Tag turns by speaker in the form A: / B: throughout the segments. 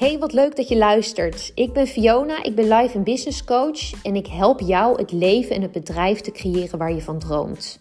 A: Hey, wat leuk dat je luistert. Ik ben Fiona, ik ben life en business coach en ik help jou het leven en het bedrijf te creëren waar je van droomt.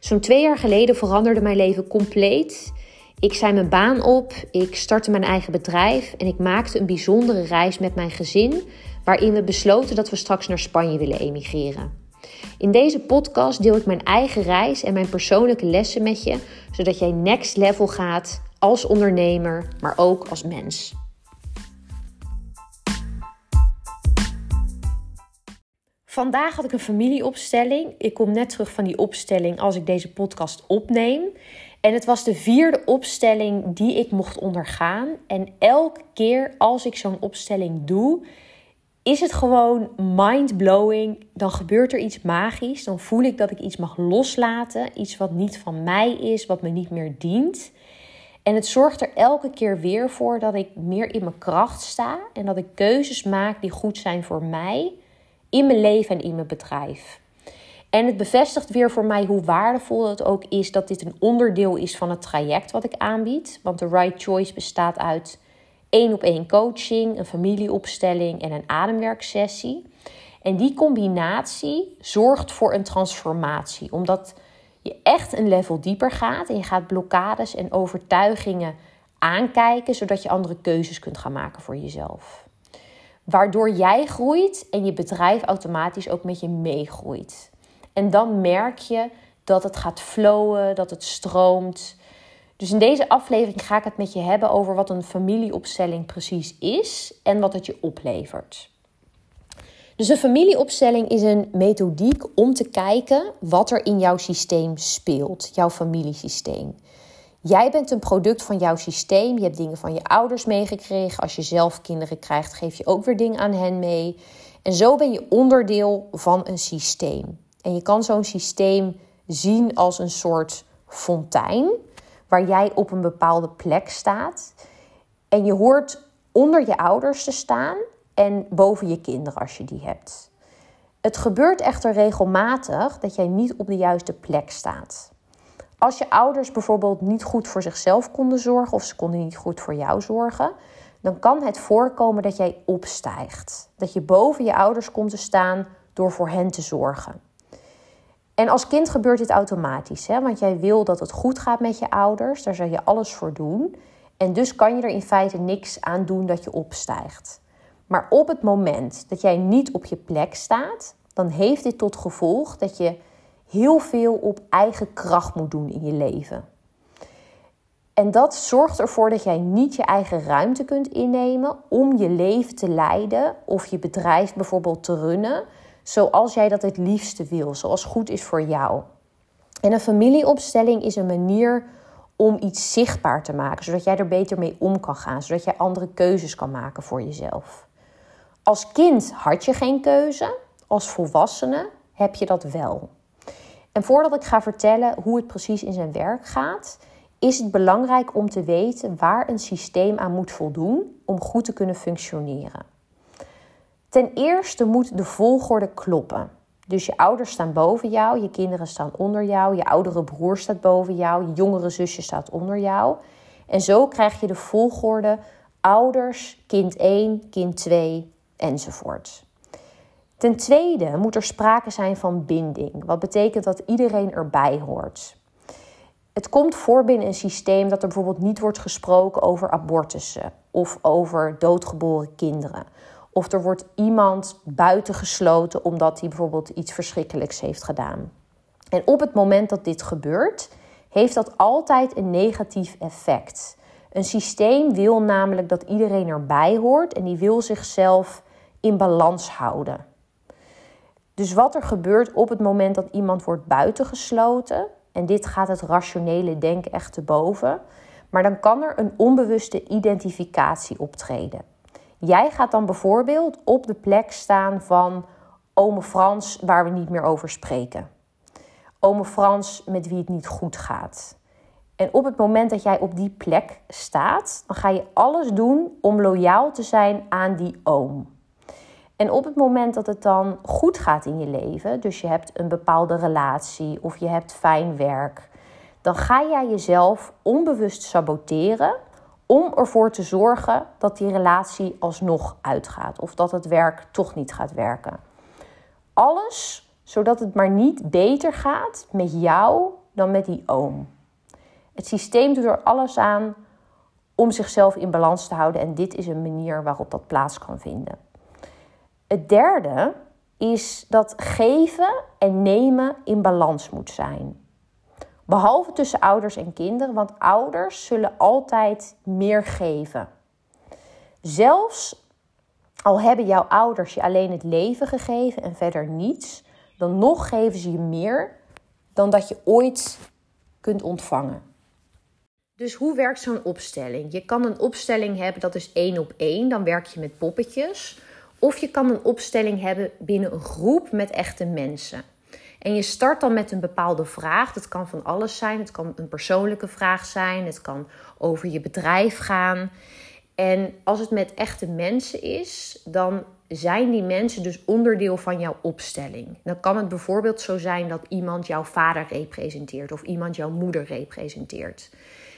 A: Zo'n twee jaar geleden veranderde mijn leven compleet. Ik zei mijn baan op, ik startte mijn eigen bedrijf en ik maakte een bijzondere reis met mijn gezin, waarin we besloten dat we straks naar Spanje willen emigreren. In deze podcast deel ik mijn eigen reis en mijn persoonlijke lessen met je, zodat jij next level gaat als ondernemer, maar ook als mens. Vandaag had ik een familieopstelling. Ik kom net terug van die opstelling als ik deze podcast opneem. En het was de vierde opstelling die ik mocht ondergaan. En elke keer als ik zo'n opstelling doe, is het gewoon mind-blowing. Dan gebeurt er iets magisch. Dan voel ik dat ik iets mag loslaten. Iets wat niet van mij is, wat me niet meer dient. En het zorgt er elke keer weer voor dat ik meer in mijn kracht sta. En dat ik keuzes maak die goed zijn voor mij in mijn leven en in mijn bedrijf. En het bevestigt weer voor mij hoe waardevol het ook is dat dit een onderdeel is van het traject wat ik aanbied. Want de Right Choice bestaat uit één op één coaching, een familieopstelling en een ademwerksessie. En die combinatie zorgt voor een transformatie, omdat je echt een level dieper gaat en je gaat blokkades en overtuigingen aankijken, zodat je andere keuzes kunt gaan maken voor jezelf. Waardoor jij groeit en je bedrijf automatisch ook met je meegroeit. En dan merk je dat het gaat flowen, dat het stroomt. Dus in deze aflevering ga ik het met je hebben over wat een familieopstelling precies is en wat het je oplevert. Dus een familieopstelling is een methodiek om te kijken wat er in jouw systeem speelt, jouw familiesysteem. Jij bent een product van jouw systeem. Je hebt dingen van je ouders meegekregen. Als je zelf kinderen krijgt, geef je ook weer dingen aan hen mee. En zo ben je onderdeel van een systeem. En je kan zo'n systeem zien als een soort fontein, waar jij op een bepaalde plek staat. En je hoort onder je ouders te staan en boven je kinderen als je die hebt. Het gebeurt echter regelmatig dat jij niet op de juiste plek staat. Als je ouders bijvoorbeeld niet goed voor zichzelf konden zorgen of ze konden niet goed voor jou zorgen, dan kan het voorkomen dat jij opstijgt. Dat je boven je ouders komt te staan door voor hen te zorgen. En als kind gebeurt dit automatisch, hè? want jij wil dat het goed gaat met je ouders, daar zal je alles voor doen. En dus kan je er in feite niks aan doen dat je opstijgt. Maar op het moment dat jij niet op je plek staat, dan heeft dit tot gevolg dat je heel veel op eigen kracht moet doen in je leven. En dat zorgt ervoor dat jij niet je eigen ruimte kunt innemen om je leven te leiden of je bedrijf bijvoorbeeld te runnen zoals jij dat het liefste wil, zoals goed is voor jou. En een familieopstelling is een manier om iets zichtbaar te maken, zodat jij er beter mee om kan gaan, zodat jij andere keuzes kan maken voor jezelf. Als kind had je geen keuze, als volwassene heb je dat wel. En voordat ik ga vertellen hoe het precies in zijn werk gaat, is het belangrijk om te weten waar een systeem aan moet voldoen om goed te kunnen functioneren. Ten eerste moet de volgorde kloppen. Dus je ouders staan boven jou, je kinderen staan onder jou, je oudere broer staat boven jou, je jongere zusje staat onder jou. En zo krijg je de volgorde ouders, kind 1, kind 2 enzovoort. Ten tweede moet er sprake zijn van binding, wat betekent dat iedereen erbij hoort. Het komt voor binnen een systeem dat er bijvoorbeeld niet wordt gesproken over abortussen of over doodgeboren kinderen. Of er wordt iemand buitengesloten omdat hij bijvoorbeeld iets verschrikkelijks heeft gedaan. En op het moment dat dit gebeurt, heeft dat altijd een negatief effect. Een systeem wil namelijk dat iedereen erbij hoort en die wil zichzelf in balans houden. Dus wat er gebeurt op het moment dat iemand wordt buitengesloten, en dit gaat het rationele denken echt te boven, maar dan kan er een onbewuste identificatie optreden. Jij gaat dan bijvoorbeeld op de plek staan van ome Frans waar we niet meer over spreken. Ome Frans met wie het niet goed gaat. En op het moment dat jij op die plek staat, dan ga je alles doen om loyaal te zijn aan die oom. En op het moment dat het dan goed gaat in je leven, dus je hebt een bepaalde relatie of je hebt fijn werk, dan ga jij jezelf onbewust saboteren om ervoor te zorgen dat die relatie alsnog uitgaat of dat het werk toch niet gaat werken. Alles zodat het maar niet beter gaat met jou dan met die oom. Het systeem doet er alles aan om zichzelf in balans te houden en dit is een manier waarop dat plaats kan vinden. Het derde is dat geven en nemen in balans moet zijn. Behalve tussen ouders en kinderen, want ouders zullen altijd meer geven. Zelfs al hebben jouw ouders je alleen het leven gegeven en verder niets, dan nog geven ze je meer dan dat je ooit kunt ontvangen. Dus hoe werkt zo'n opstelling? Je kan een opstelling hebben dat is één op één, dan werk je met poppetjes. Of je kan een opstelling hebben binnen een groep met echte mensen. En je start dan met een bepaalde vraag. Dat kan van alles zijn. Het kan een persoonlijke vraag zijn. Het kan over je bedrijf gaan. En als het met echte mensen is, dan zijn die mensen dus onderdeel van jouw opstelling. Dan kan het bijvoorbeeld zo zijn dat iemand jouw vader representeert of iemand jouw moeder representeert.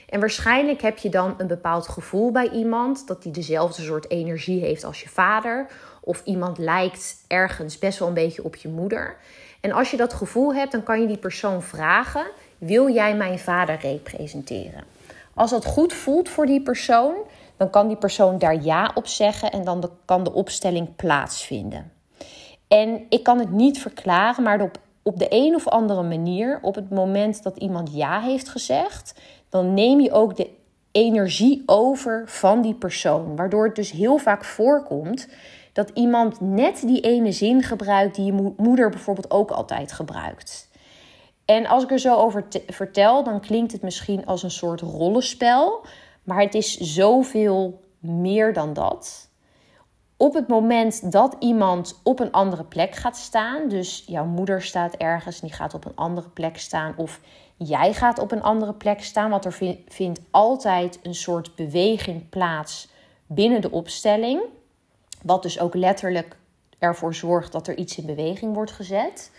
A: En waarschijnlijk heb je dan een bepaald gevoel bij iemand dat die dezelfde soort energie heeft als je vader. Of iemand lijkt ergens best wel een beetje op je moeder. En als je dat gevoel hebt, dan kan je die persoon vragen: Wil jij mijn vader representeren? Als dat goed voelt voor die persoon, dan kan die persoon daar ja op zeggen en dan kan de opstelling plaatsvinden. En ik kan het niet verklaren, maar op, op de een of andere manier, op het moment dat iemand ja heeft gezegd, dan neem je ook de energie over van die persoon. Waardoor het dus heel vaak voorkomt dat iemand net die ene zin gebruikt die je moeder bijvoorbeeld ook altijd gebruikt. En als ik er zo over vertel, dan klinkt het misschien als een soort rollenspel. Maar het is zoveel meer dan dat. Op het moment dat iemand op een andere plek gaat staan, dus jouw moeder staat ergens en die gaat op een andere plek staan, of jij gaat op een andere plek staan, want er vindt altijd een soort beweging plaats binnen de opstelling. Wat dus ook letterlijk ervoor zorgt dat er iets in beweging wordt gezet.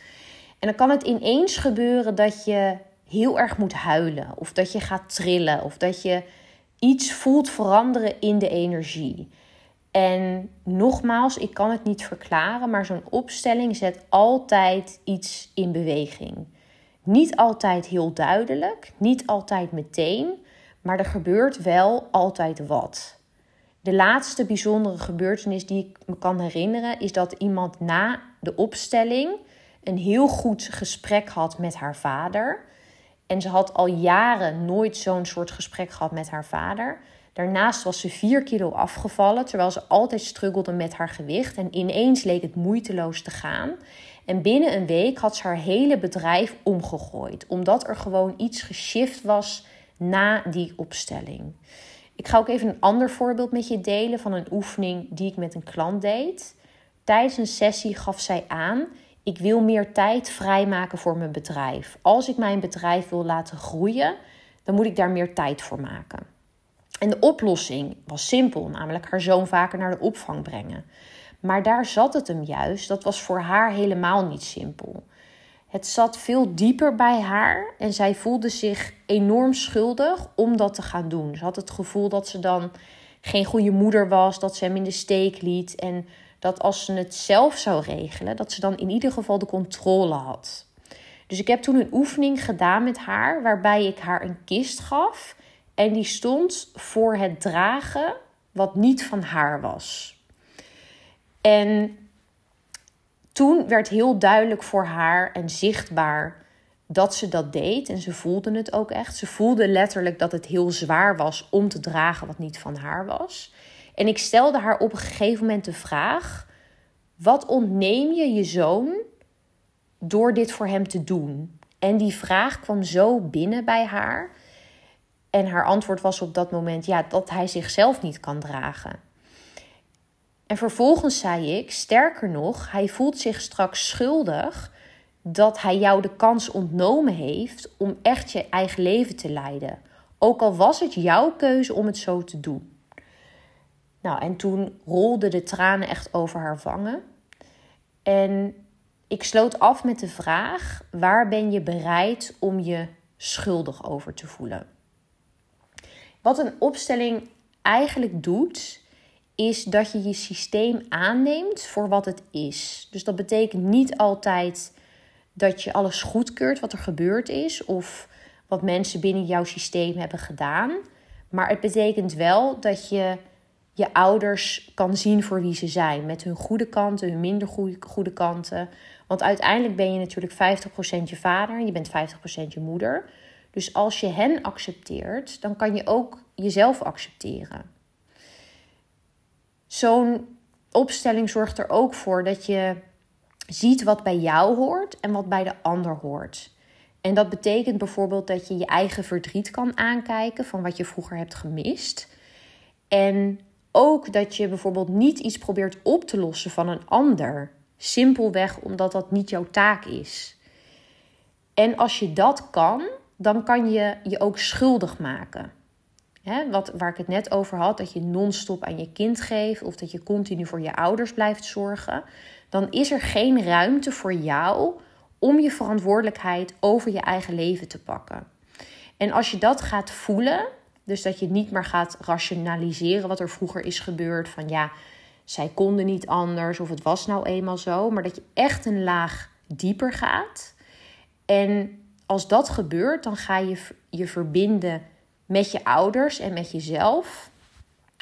A: En dan kan het ineens gebeuren dat je heel erg moet huilen, of dat je gaat trillen, of dat je iets voelt veranderen in de energie. En nogmaals, ik kan het niet verklaren, maar zo'n opstelling zet altijd iets in beweging. Niet altijd heel duidelijk, niet altijd meteen, maar er gebeurt wel altijd wat. De laatste bijzondere gebeurtenis die ik me kan herinneren is dat iemand na de opstelling een heel goed gesprek had met haar vader. En ze had al jaren nooit zo'n soort gesprek gehad met haar vader. Daarnaast was ze 4 kilo afgevallen, terwijl ze altijd struggelde met haar gewicht. En ineens leek het moeiteloos te gaan. En binnen een week had ze haar hele bedrijf omgegooid, omdat er gewoon iets geshift was na die opstelling. Ik ga ook even een ander voorbeeld met je delen van een oefening die ik met een klant deed. Tijdens een sessie gaf zij aan: ik wil meer tijd vrijmaken voor mijn bedrijf. Als ik mijn bedrijf wil laten groeien, dan moet ik daar meer tijd voor maken. En de oplossing was simpel, namelijk haar zoon vaker naar de opvang brengen. Maar daar zat het hem juist. Dat was voor haar helemaal niet simpel. Het zat veel dieper bij haar en zij voelde zich enorm schuldig om dat te gaan doen. Ze had het gevoel dat ze dan geen goede moeder was, dat ze hem in de steek liet en dat als ze het zelf zou regelen, dat ze dan in ieder geval de controle had. Dus ik heb toen een oefening gedaan met haar, waarbij ik haar een kist gaf en die stond voor het dragen wat niet van haar was. En toen werd heel duidelijk voor haar en zichtbaar dat ze dat deed. En ze voelde het ook echt. Ze voelde letterlijk dat het heel zwaar was om te dragen wat niet van haar was. En ik stelde haar op een gegeven moment de vraag: wat ontneem je je zoon door dit voor hem te doen? En die vraag kwam zo binnen bij haar. En haar antwoord was op dat moment ja, dat hij zichzelf niet kan dragen. En vervolgens zei ik, sterker nog, hij voelt zich straks schuldig dat hij jou de kans ontnomen heeft om echt je eigen leven te leiden. Ook al was het jouw keuze om het zo te doen. Nou, en toen rolden de tranen echt over haar wangen. En ik sloot af met de vraag: waar ben je bereid om je schuldig over te voelen? Wat een opstelling eigenlijk doet, is dat je je systeem aanneemt voor wat het is. Dus dat betekent niet altijd dat je alles goedkeurt wat er gebeurd is of wat mensen binnen jouw systeem hebben gedaan. Maar het betekent wel dat je je ouders kan zien voor wie ze zijn. Met hun goede kanten, hun minder goede, goede kanten. Want uiteindelijk ben je natuurlijk 50% je vader en je bent 50% je moeder. Dus als je hen accepteert, dan kan je ook jezelf accepteren. Zo'n opstelling zorgt er ook voor dat je ziet wat bij jou hoort en wat bij de ander hoort. En dat betekent bijvoorbeeld dat je je eigen verdriet kan aankijken van wat je vroeger hebt gemist. En ook dat je bijvoorbeeld niet iets probeert op te lossen van een ander. Simpelweg omdat dat niet jouw taak is. En als je dat kan, dan kan je je ook schuldig maken. wat, waar ik het net over had, dat je non-stop aan je kind geeft of dat je continu voor je ouders blijft zorgen, dan is er geen ruimte voor jou om je verantwoordelijkheid over je eigen leven te pakken. En als je dat gaat voelen, dus dat je niet meer gaat rationaliseren wat er vroeger is gebeurd, van ja, zij konden niet anders of het was nou eenmaal zo, maar dat je echt een laag dieper gaat. En als dat gebeurt, dan ga je je verbinden met je ouders en met jezelf,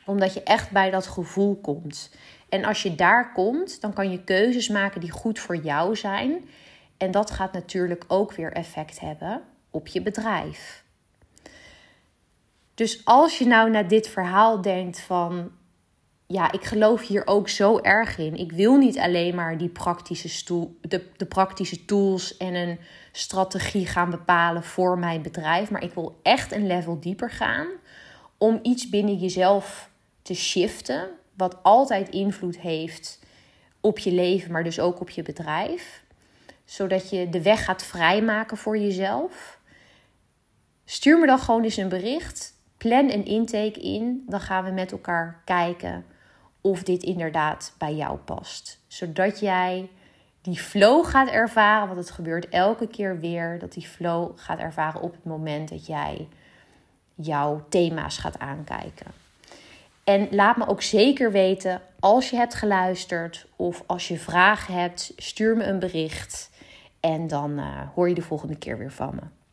A: omdat je echt bij dat gevoel komt. En als je daar komt, dan kan je keuzes maken die goed voor jou zijn. En dat gaat natuurlijk ook weer effect hebben op je bedrijf. Dus als je nou naar dit verhaal denkt van, ja, ik geloof hier ook zo erg in. Ik wil niet alleen maar die praktische, stoel, de, de praktische tools en een strategie gaan bepalen voor mijn bedrijf, maar ik wil echt een level dieper gaan om iets binnen jezelf te shiften, wat altijd invloed heeft op je leven, maar dus ook op je bedrijf zodat je de weg gaat vrijmaken voor jezelf. Stuur me dan gewoon eens een bericht. Plan een intake in. Dan gaan we met elkaar kijken of dit inderdaad bij jou past. Zodat jij die flow gaat ervaren, want het gebeurt elke keer weer, dat die flow gaat ervaren op het moment dat jij jouw thema's gaat aankijken. En laat me ook zeker weten als je hebt geluisterd of als je vragen hebt, stuur me een bericht. En dan uh, hoor je de volgende keer weer van me.